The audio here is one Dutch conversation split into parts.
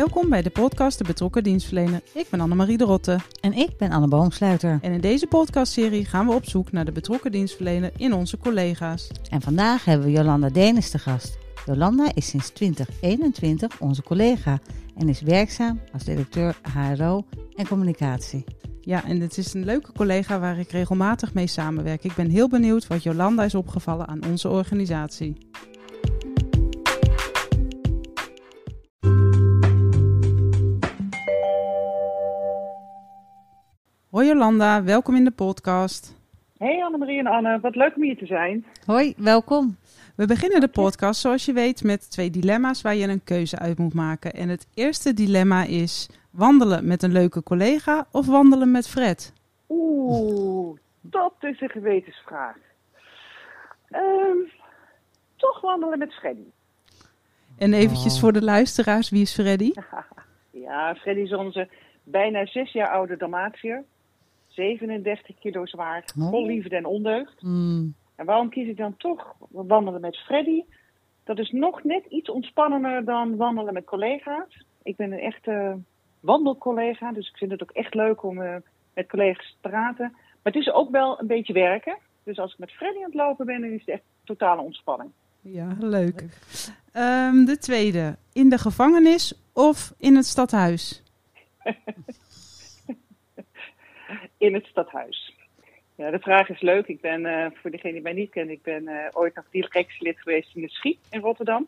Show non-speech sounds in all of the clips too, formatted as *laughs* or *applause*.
Welkom bij de podcast De Betrokken Dienstverlener. Ik ben Annemarie de Rotte. En ik ben Anne Boomsluiter. En in deze podcastserie gaan we op zoek naar de betrokken dienstverlener in onze collega's. En vandaag hebben we Jolanda Denis te gast. Jolanda is sinds 2021 onze collega en is werkzaam als directeur HRO en communicatie. Ja, en het is een leuke collega waar ik regelmatig mee samenwerk. Ik ben heel benieuwd wat Jolanda is opgevallen aan onze organisatie. Hoi Jolanda, welkom in de podcast. Hey Annemarie en Anne, wat leuk om hier te zijn. Hoi, welkom. We beginnen de podcast, zoals je weet, met twee dilemma's waar je een keuze uit moet maken. En het eerste dilemma is wandelen met een leuke collega of wandelen met Fred? Oeh, dat is een gewetensvraag. Um, toch wandelen met Freddy. En eventjes oh. voor de luisteraars, wie is Freddy? *laughs* ja, Freddy is onze bijna zes jaar oude Dalmatiër. 37 kilo zwaar, oh. vol liefde en ondeugd. Mm. En waarom kies ik dan toch wandelen met Freddy? Dat is nog net iets ontspannender dan wandelen met collega's. Ik ben een echte wandelcollega, dus ik vind het ook echt leuk om uh, met collega's te praten. Maar het is ook wel een beetje werken. Dus als ik met Freddy aan het lopen ben, dan is het echt totale ontspanning. Ja, leuk. Um, de tweede, in de gevangenis of in het stadhuis? *laughs* in het stadhuis. Ja, de vraag is leuk. Ik ben, uh, voor degene die mij niet kent, ik ben uh, ooit nog directielid geweest in de Schie in Rotterdam.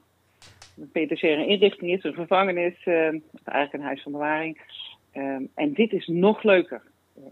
Een inrichting is, een gevangenis, uh, eigenlijk een huis van bewaring. Um, en dit is nog leuker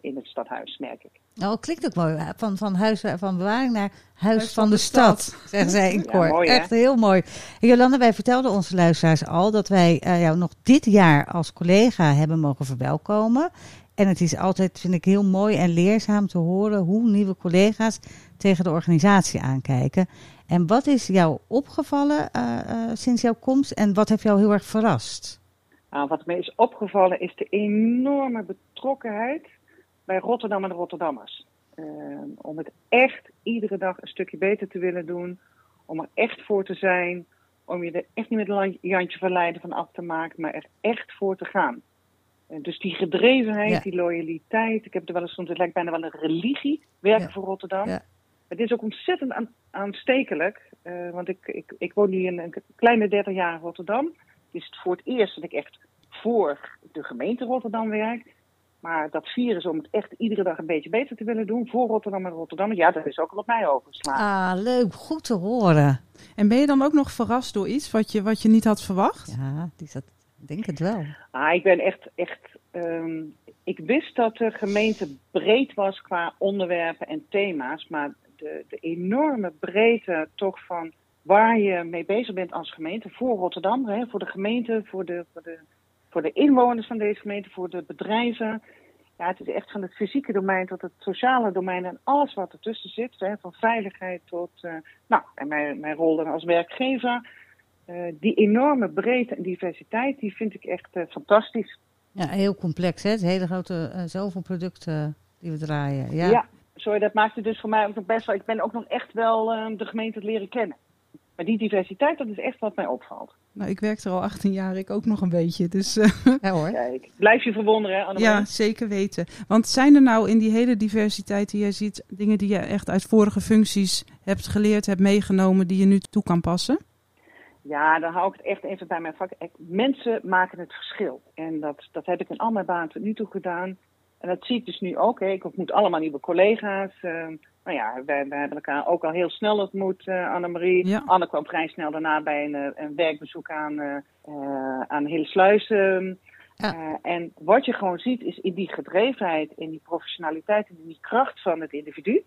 in het stadhuis, merk ik. Nou, het klinkt ook mooi. Van, van huis van bewaring naar huis, huis van, van, de, de stad, stad, *laughs* zeggen zij in koor. Ja, mooi, Echt heel mooi. Jolanda, wij vertelden onze luisteraars al dat wij uh, jou nog dit jaar als collega hebben mogen verwelkomen. En het is altijd, vind ik, heel mooi en leerzaam te horen hoe nieuwe collega's tegen de organisatie aankijken. En wat is jou opgevallen uh, uh, sinds jouw komst en wat heeft jou heel erg verrast? Nou, wat me is opgevallen is de enorme betrokkenheid bij Rotterdam en Rotterdammers. Uh, om het echt iedere dag een stukje beter te willen doen. Om er echt voor te zijn. Om je er echt niet met een Jantje van Leiden van af te maken, maar er echt voor te gaan. En dus die gedrevenheid, ja. die loyaliteit. Ik heb er wel eens soms, het lijkt bijna wel een religie, werken ja. voor Rotterdam. Ja. Het is ook ontzettend aan, aanstekelijk. Uh, want ik, ik, ik woon nu in een kleine 30 jaar in Rotterdam. Het is het voor het eerst dat ik echt voor de gemeente Rotterdam werk. Maar dat virus om het echt iedere dag een beetje beter te willen doen voor Rotterdam en Rotterdam, ja, dat is ook al op mij overgeslagen. Ah, leuk, goed te horen. En ben je dan ook nog verrast door iets wat je, wat je niet had verwacht? Ja, die zat, ik denk het wel. Ah, ik ben echt, echt, um, ik wist dat de gemeente breed was qua onderwerpen en thema's, maar de, de enorme breedte toch van waar je mee bezig bent als gemeente voor Rotterdam, hè, voor de gemeente, voor de, voor de voor de inwoners van deze gemeente, voor de bedrijven. Ja, het is echt van het fysieke domein tot het sociale domein en alles wat ertussen zit. Hè, van veiligheid tot, uh, nou, en mijn, mijn rol dan als werkgever. Uh, die enorme breedte en diversiteit, die vind ik echt uh, fantastisch. Ja, heel complex, hè? Het hele grote, zoveel producten die we draaien. Ja. ja, sorry, dat maakt het dus voor mij ook nog best wel. Ik ben ook nog echt wel de gemeente leren kennen. Maar die diversiteit, dat is echt wat mij opvalt. Nou, ik werk er al 18 jaar, ik ook nog een beetje. Dus, *laughs* ja hoor. Kijk, blijf je verwonderen, hè, Ja, zeker weten. Want zijn er nou in die hele diversiteit die je ziet, dingen die je echt uit vorige functies hebt geleerd, hebt meegenomen, die je nu toe kan passen? Ja, dan hou ik het echt even bij mijn vak. Mensen maken het verschil. En dat, dat heb ik in al mijn banen tot nu toe gedaan. En dat zie ik dus nu ook. Hè. Ik ontmoet allemaal nieuwe collega's. Uh, nou ja, wij, wij, hebben elkaar ook al heel snel ontmoet, uh, Annemarie. Ja. Anne kwam vrij snel daarna bij een, eh, een werkbezoek aan, uh, aan. Ja. en wat je gewoon ziet is in die gedrevenheid, in die professionaliteit en in die kracht van het individu.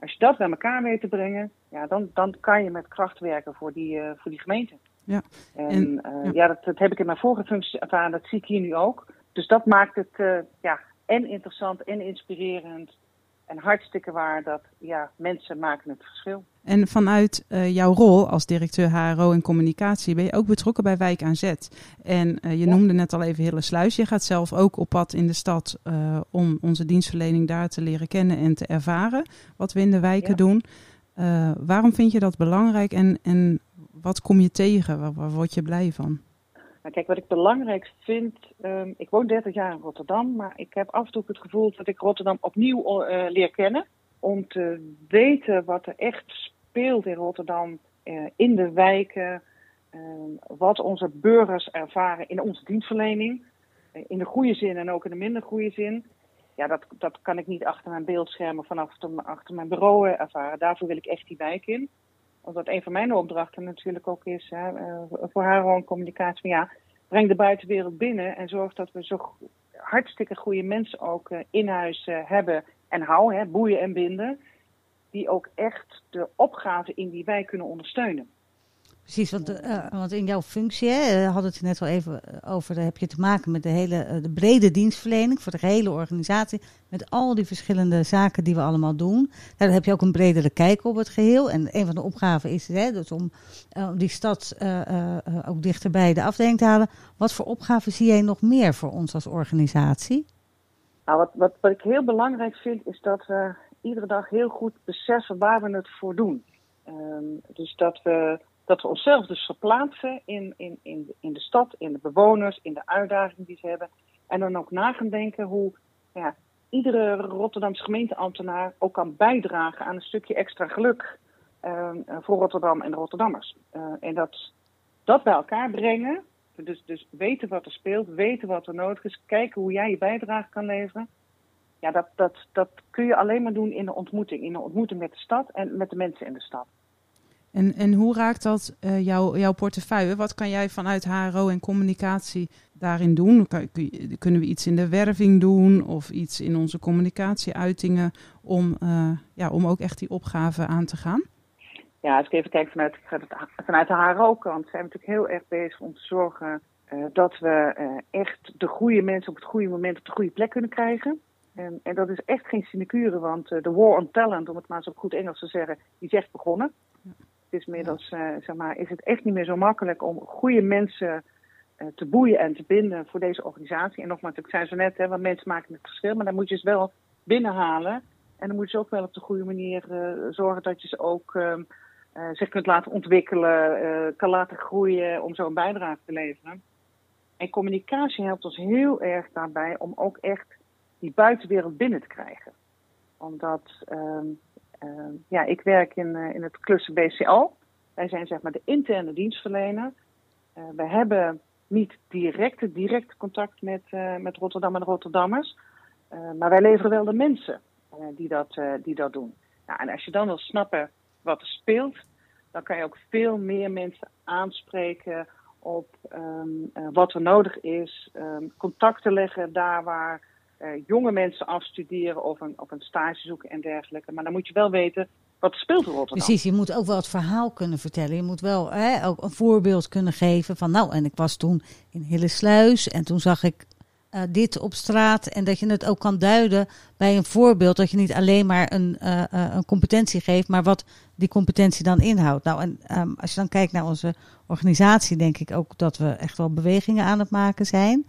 Als je dat bij elkaar weet te brengen, ja, dan, dan kan je met kracht werken voor die, voor die gemeente. Ja. En, ja, dat, dat, heb ik in mijn vorige functie ervaren, dat zie ik hier nu ook. Dus dat maakt het ja, en interessant en inspirerend en hartstikke waar dat ja, mensen maken het verschil. En vanuit uh, jouw rol als directeur HRO en communicatie ben je ook betrokken bij Wijk aan Zet. En uh, je noemde net al even Hille Sluis. Je gaat zelf ook op pad in de stad uh, om onze dienstverlening daar te leren kennen en te ervaren. Wat we in de wijken ja. doen. waarom vind je dat belangrijk en, en wat kom je tegen? Waar, waar word je blij van? Nou, kijk, wat ik belangrijk vind, um, ik woon 30 jaar in Rotterdam, maar ik heb af en toe het gevoel dat ik Rotterdam opnieuw leer kennen. Om te weten wat er echt speelt in Rotterdam, uh, in de wijken, uh, wat onze burgers ervaren in onze dienstverlening. Uh, in de goede zin en ook in de minder goede zin. Ja, dat, dat kan ik niet achter mijn beeldschermen vanaf achter mijn bureau ervaren. Daarvoor wil ik echt die wijk in omdat een van mijn opdrachten natuurlijk ook is hè, voor haar gewoon communicatie. ja, breng de buitenwereld binnen en zorg dat we zo hartstikke goede mensen ook in huis hebben en houden, boeien en binden. Die ook echt de opgave in die wij kunnen ondersteunen. Precies, want, uh, want in jouw functie, hè, hadden het er net al even over, daar heb je te maken met de hele de brede dienstverlening voor de hele organisatie. Met al die verschillende zaken die we allemaal doen. Daar heb je ook een bredere kijk op het geheel. En een van de opgaven is hè, dus om, uh, die stad ook dichter bij de afdeling te halen. Wat voor opgaven zie jij nog meer voor ons als organisatie? Nou, wat, wat, wat ik heel belangrijk vind, is dat we iedere dag heel goed beseffen waar we het voor doen. Um, dus dat we dat we onszelf dus verplaatsen in, in, in, in de stad, in de bewoners, in de uitdagingen die ze hebben. En dan ook na gaan denken hoe ja, iedere Rotterdamse gemeenteambtenaar ook kan bijdragen aan een stukje extra geluk uh, voor Rotterdam en de Rotterdammers. Uh, en dat, dat bij elkaar brengen, dus, dus weten wat er speelt, weten wat er nodig is, kijken hoe jij je bijdrage kan leveren. Ja, dat, dat, dat kun je alleen maar doen in de ontmoeting. In de ontmoeting met de stad en met de mensen in de stad. En, en hoe raakt dat uh, jou, jouw portefeuille? Wat kan jij vanuit HRO en communicatie daarin doen? Kun, kunnen we iets in de werving doen of iets in onze communicatieuitingen om, uh, ja, om ook echt die opgave aan te gaan? Ja, als ik even kijk vanuit, vanuit de HRO-kant zijn we natuurlijk heel erg bezig om te zorgen uh, dat we echt de goede mensen op het goede moment op de goede plek kunnen krijgen. En, en dat is echt geen sinecure, want de war on talent, om het maar zo goed Engels te zeggen, die is echt begonnen. Het is inmiddels, uh, zeg maar, is het echt niet meer zo makkelijk om goede mensen uh, te boeien en te binden voor deze organisatie. En nogmaals, ik zei zo net, hè, want mensen maken het verschil, maar dan moet je ze wel binnenhalen. En dan moet je ze ook wel op de goede manier uh, zorgen dat je ze ook zich kunt laten ontwikkelen, kan laten groeien om zo een bijdrage te leveren. En communicatie helpt ons heel erg daarbij om ook echt die buitenwereld binnen te krijgen. Omdat ehm, uh, ja, ik werk in, uh, in het cluster BCO. Wij zijn zeg maar de interne dienstverlener. Uh, we hebben niet directe, directe contact met, met Rotterdam en Rotterdammers. maar wij leveren wel de mensen die, dat, die dat doen. Nou, en als je dan wil snappen wat er speelt, dan kan je ook veel meer mensen aanspreken op um, wat er nodig is. Um, contacten leggen daar waar uh, jonge mensen afstuderen of een, of een stage zoeken en dergelijke. Maar dan moet je wel weten wat er speelt Rotterdam. Precies, je moet ook wel het verhaal kunnen vertellen. Je moet wel hè, ook een voorbeeld kunnen geven van nou, en ik was toen in Hillesluis en toen zag ik uh, dit op straat. En dat je het ook kan duiden bij een voorbeeld. Dat je niet alleen maar een, uh, een competentie geeft, maar wat die competentie dan inhoudt. Nou, en um, als je dan kijkt naar onze organisatie, denk ik ook dat we echt wel bewegingen aan het maken zijn.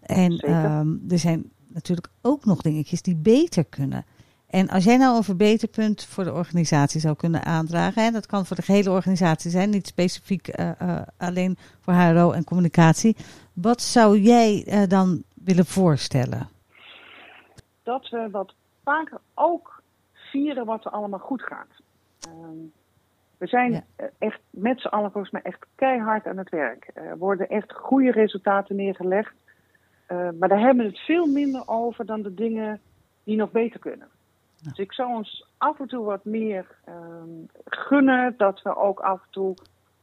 En um, er zijn natuurlijk ook nog dingetjes die beter kunnen. En als jij nou een verbeterpunt voor de organisatie zou kunnen aandragen, en dat kan voor de hele organisatie zijn, niet specifiek uh, uh, alleen voor HRO en communicatie, wat zou jij uh, dan willen voorstellen? Dat we wat vaker ook vieren wat er allemaal goed gaat. Um, we zijn ja. echt met z'n allen volgens mij echt keihard aan het werk. Er worden echt goede resultaten neergelegd. Uh, maar daar hebben we het veel minder over dan de dingen die nog beter kunnen. Ja. Dus ik zou ons af en toe wat meer uh, gunnen dat we ook af en toe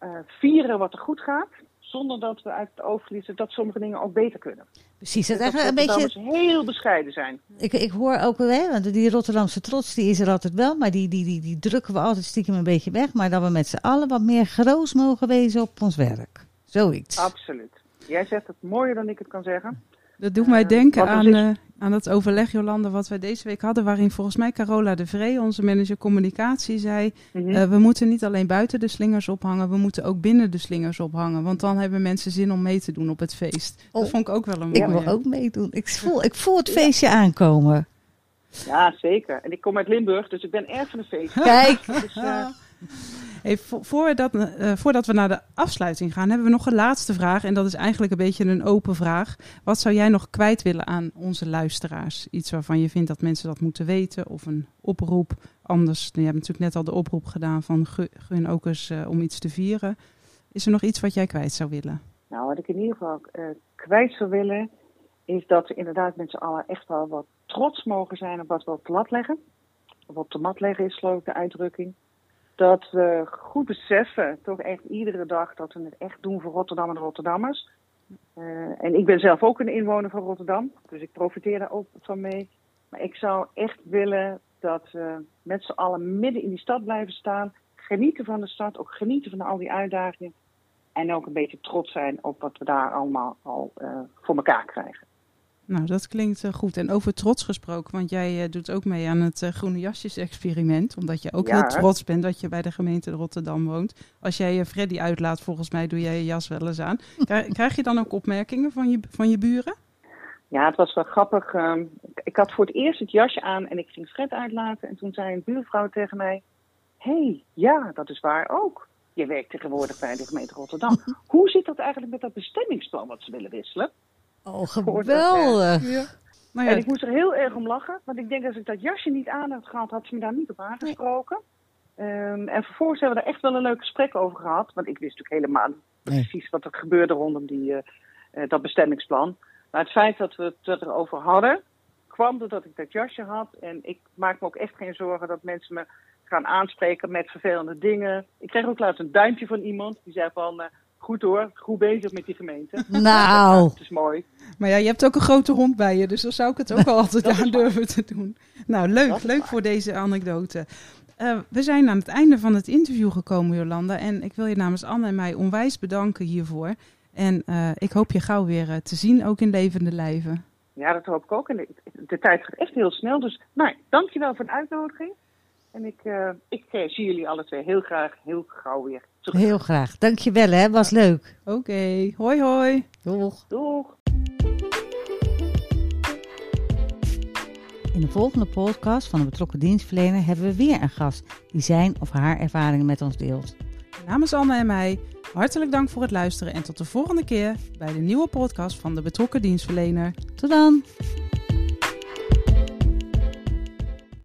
uh, vieren wat er goed gaat. zonder dat we uit het oog verliezen dat sommige dingen ook beter kunnen. Precies, dat, dat eigenlijk een beetje... heel bescheiden zijn. Ik, ik hoor ook wel, hè, want die Rotterdamse trots die is er altijd wel, maar die, die, die, die drukken we altijd stiekem een beetje weg. Maar dat we met z'n allen wat meer groos mogen wezen op ons werk. Zoiets. Absoluut. Jij zegt het mooier dan ik het kan zeggen. Dat doet mij denken aan, uh, aan het overleg, Jolande, wat wij deze week hadden, waarin volgens mij Carola de Vree, onze manager communicatie, zei: mm -hmm. uh, We moeten niet alleen buiten de slingers ophangen, we moeten ook binnen de slingers ophangen. Want dan hebben mensen zin om mee te doen op het feest. Oh, dat vond ik ook wel een mooie. Ik wil ook meedoen. Ik *laughs* voel, ik voel het feestje ja. aankomen. Ja, zeker. En ik kom uit Limburg, dus ik ben erg van de feest. Kijk. Dus, uh, *laughs* Hey, voordat, uh, voordat we naar de afsluiting gaan, hebben we nog een laatste vraag. En dat is eigenlijk een beetje een open vraag. Wat zou jij nog kwijt willen aan onze luisteraars? Iets waarvan je vindt dat mensen dat moeten weten? Of een oproep? Anders, je hebt natuurlijk net al de oproep gedaan van gun ook eens uh, om iets te vieren. Is er nog iets wat jij kwijt zou willen? Nou, wat ik in ieder geval uh, kwijt zou willen, is dat we inderdaad met z'n allen echt wel wat trots mogen zijn op wat we op de lat leggen. Of op de mat leggen is geloof ik de uitdrukking dat we goed beseffen, toch echt iedere dag, dat we het echt doen voor Rotterdam en Rotterdammers. Uh, en ik ben zelf ook een inwoner van Rotterdam, dus ik profiteer daar ook van mee. Maar ik zou echt willen dat we met z'n allen midden in die stad blijven staan. Genieten van de stad, ook genieten van al die uitdagingen. En ook een beetje trots zijn op wat we daar allemaal al uh, voor elkaar krijgen. Nou, dat klinkt uh, goed. En over trots gesproken, want jij uh, doet ook mee aan het uh, Groene Jasjes-experiment. Omdat je ook ja, heel trots bent dat je bij de gemeente Rotterdam woont. Als jij Freddy uitlaat, volgens mij doe jij je jas wel eens aan. *laughs* Krijg, krijg je dan ook opmerkingen van je, van je buren? Ja, het was wel grappig. Uh, ik had voor het eerst het jasje aan en ik ging Fred uitlaten. En toen zei een buurvrouw tegen mij: Hé, hey, ja, dat is waar ook. Je werkt tegenwoordig bij de gemeente Rotterdam. *laughs* Hoe zit dat eigenlijk met dat bestemmingsplan wat ze willen wisselen? Oh, geweldig. Ja. Maar ja. En ik moest er heel erg om lachen. Want ik denk als ik dat jasje niet aan had gehad, had ze me daar niet op aangesproken. Nee. Um, en vervolgens hebben we er echt wel een leuk gesprek over gehad. Want ik wist natuurlijk helemaal nee. precies wat er gebeurde rondom die, uh, uh, dat bestemmingsplan. Maar het feit dat we het erover hadden, kwam doordat ik dat jasje had. En ik maak me ook echt geen zorgen dat mensen me gaan aanspreken met vervelende dingen. Ik kreeg ook laatst een duimpje van iemand die zei van... Uh, Goed hoor, goed bezig met die gemeente. Nou. Het is mooi. Maar ja, je hebt ook een grote hond bij je, dus dan zou ik het ook wel *laughs* altijd aan durven te doen. Nou, leuk, leuk voor deze anekdote. Uh, we zijn aan het einde van het interview gekomen, Jolanda. En ik wil je namens Anne en mij onwijs bedanken hiervoor. En uh, ik hoop je gauw weer uh, te zien, ook in levende lijven. Ja, dat hoop ik ook. En de, de tijd gaat echt heel snel. Dus nou, dankjewel voor de uitnodiging. En ik, ik zie jullie alle twee heel graag, heel gauw weer terug. Heel graag. Dankjewel hè, was leuk. Oké, okay. hoi hoi. Doeg. Doeg. In de volgende podcast van de betrokken dienstverlener hebben we weer een gast die zijn of haar ervaringen met ons deelt. Namens Anne en mij, hartelijk dank voor het luisteren en tot de volgende keer bij de nieuwe podcast van de betrokken dienstverlener. Tot dan!